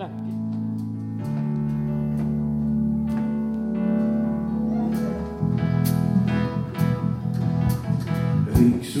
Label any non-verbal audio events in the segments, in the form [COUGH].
napkin. Riks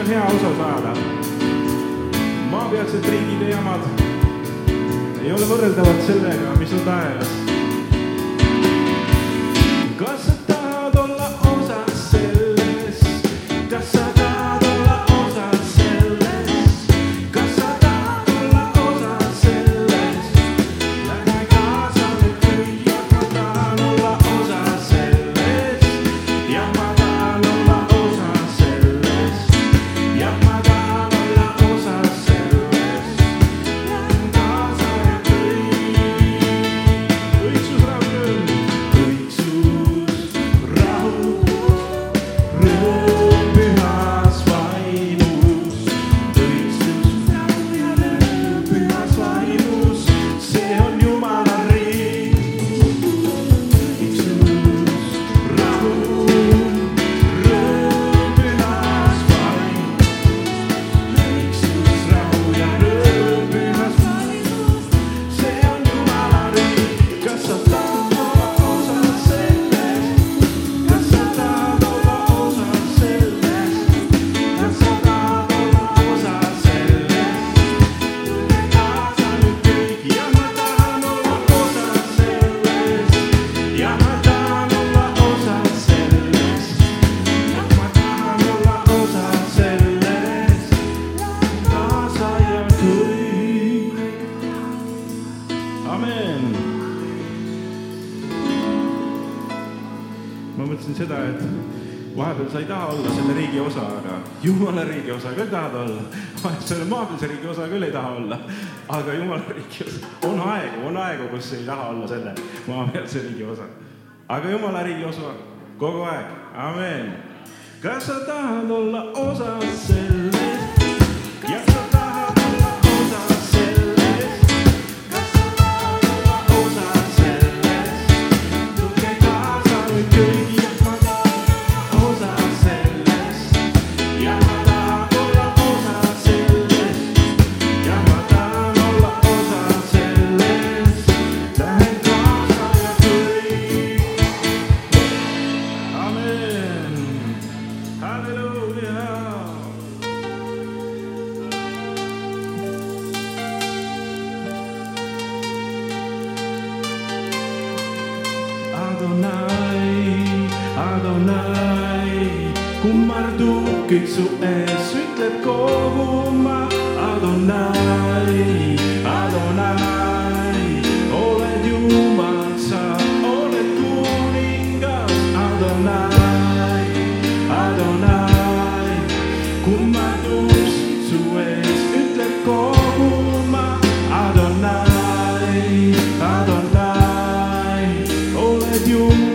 on hea osa saada. maapealsed riigid ja jamad ei ole võrreldavad sellega, mis on taevas. kas riigi osa, aga jumala riigi osa küll tahad olla. selle maapealse riigi osa küll ei taha olla, aga jumala riigi osa, on aegu, on aegu, kus ei taha olla selle maapealse riigi osa. aga jumala riigi osa kogu aeg, amen. kas sa tahad olla osa sellest? kõik su ees ütleb kogu maa. Adonai, Adonai, oled Jumal, sa oled kuningas. Adonai, Adonai, kummardus su ees ütleb kogu maa. Adonai, Adonai, oled Jumal.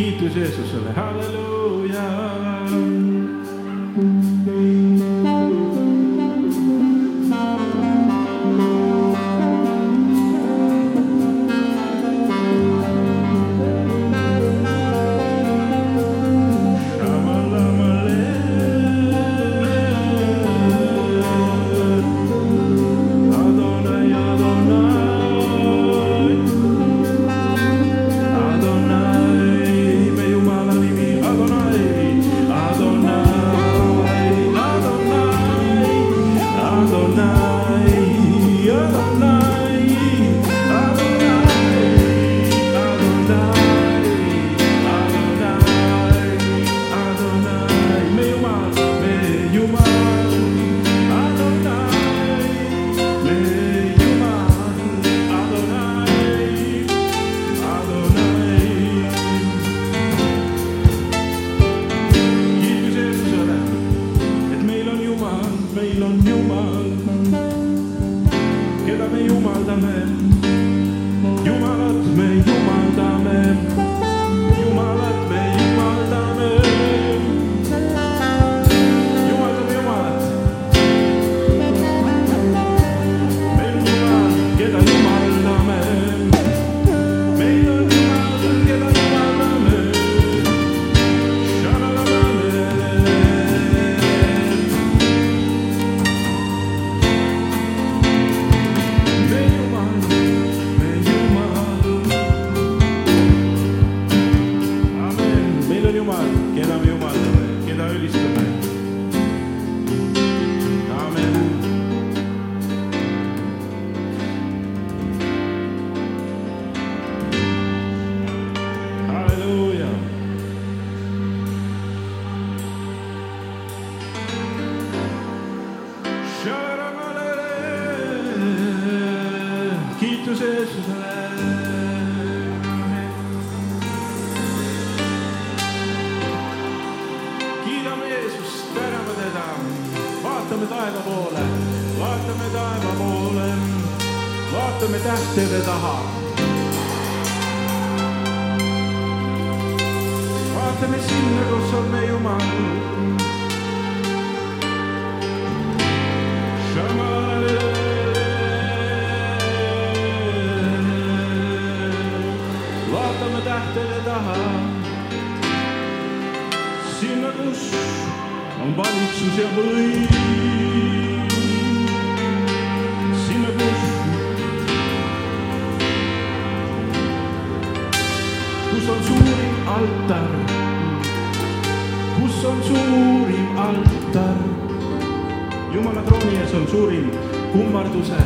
kiitus Jeesusele, halleluuja. Vaatame sinna, kus on meie Jumal. vaatame tähtede taha sinna, kus on valitsus ja võim. sinna, kus, kus on suurim altar, kus on suurim altar. jumala trooni ees on suurim kummarduse,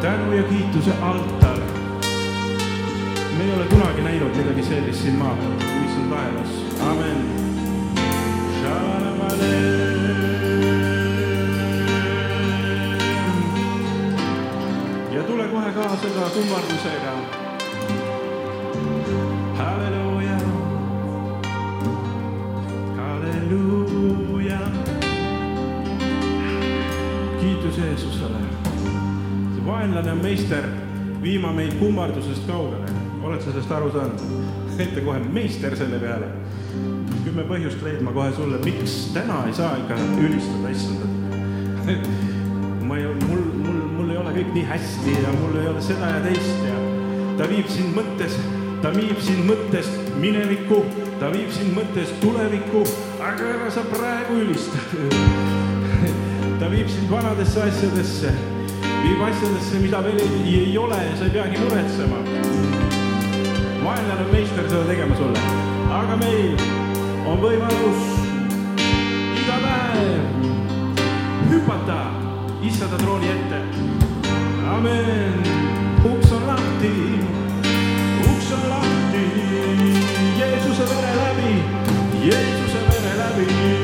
tänu ja kiituse altar. me ei ole kunagi näinud midagi sellist siin maa peal, mis on taevas, amen ja tule kohe kaasa ka kummardusega. Vaenlane on meister viima meid kummardusest kaugele, oled sa sellest aru saanud? [LAUGHS] ette kohe meister selle peale kümme põhjust leidma kohe sulle, miks täna ei saa ikka ülistada issandat. [LAUGHS] ma ei, mul, mul, mul ei ole kõik nii hästi ja mul ei ole seda ja teist ja ta viib sind mõttes, ta viib sind mõttes minevikku, ta viib sind mõttes tulevikku, aga ära sa praegu ülista. [LAUGHS] ta viib sind vanadesse asjadesse, viib asjadesse, mida veel ei, ei ole sa ei peagi muretsema. vaenlane on meister seda tegema sulle, aga meil on võimalus iga päev hüpata issanda trooni ette. amen, uks on lahti, uks on lahti Jeesuse vere läbi, Jeesuse vere läbi.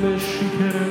She can't.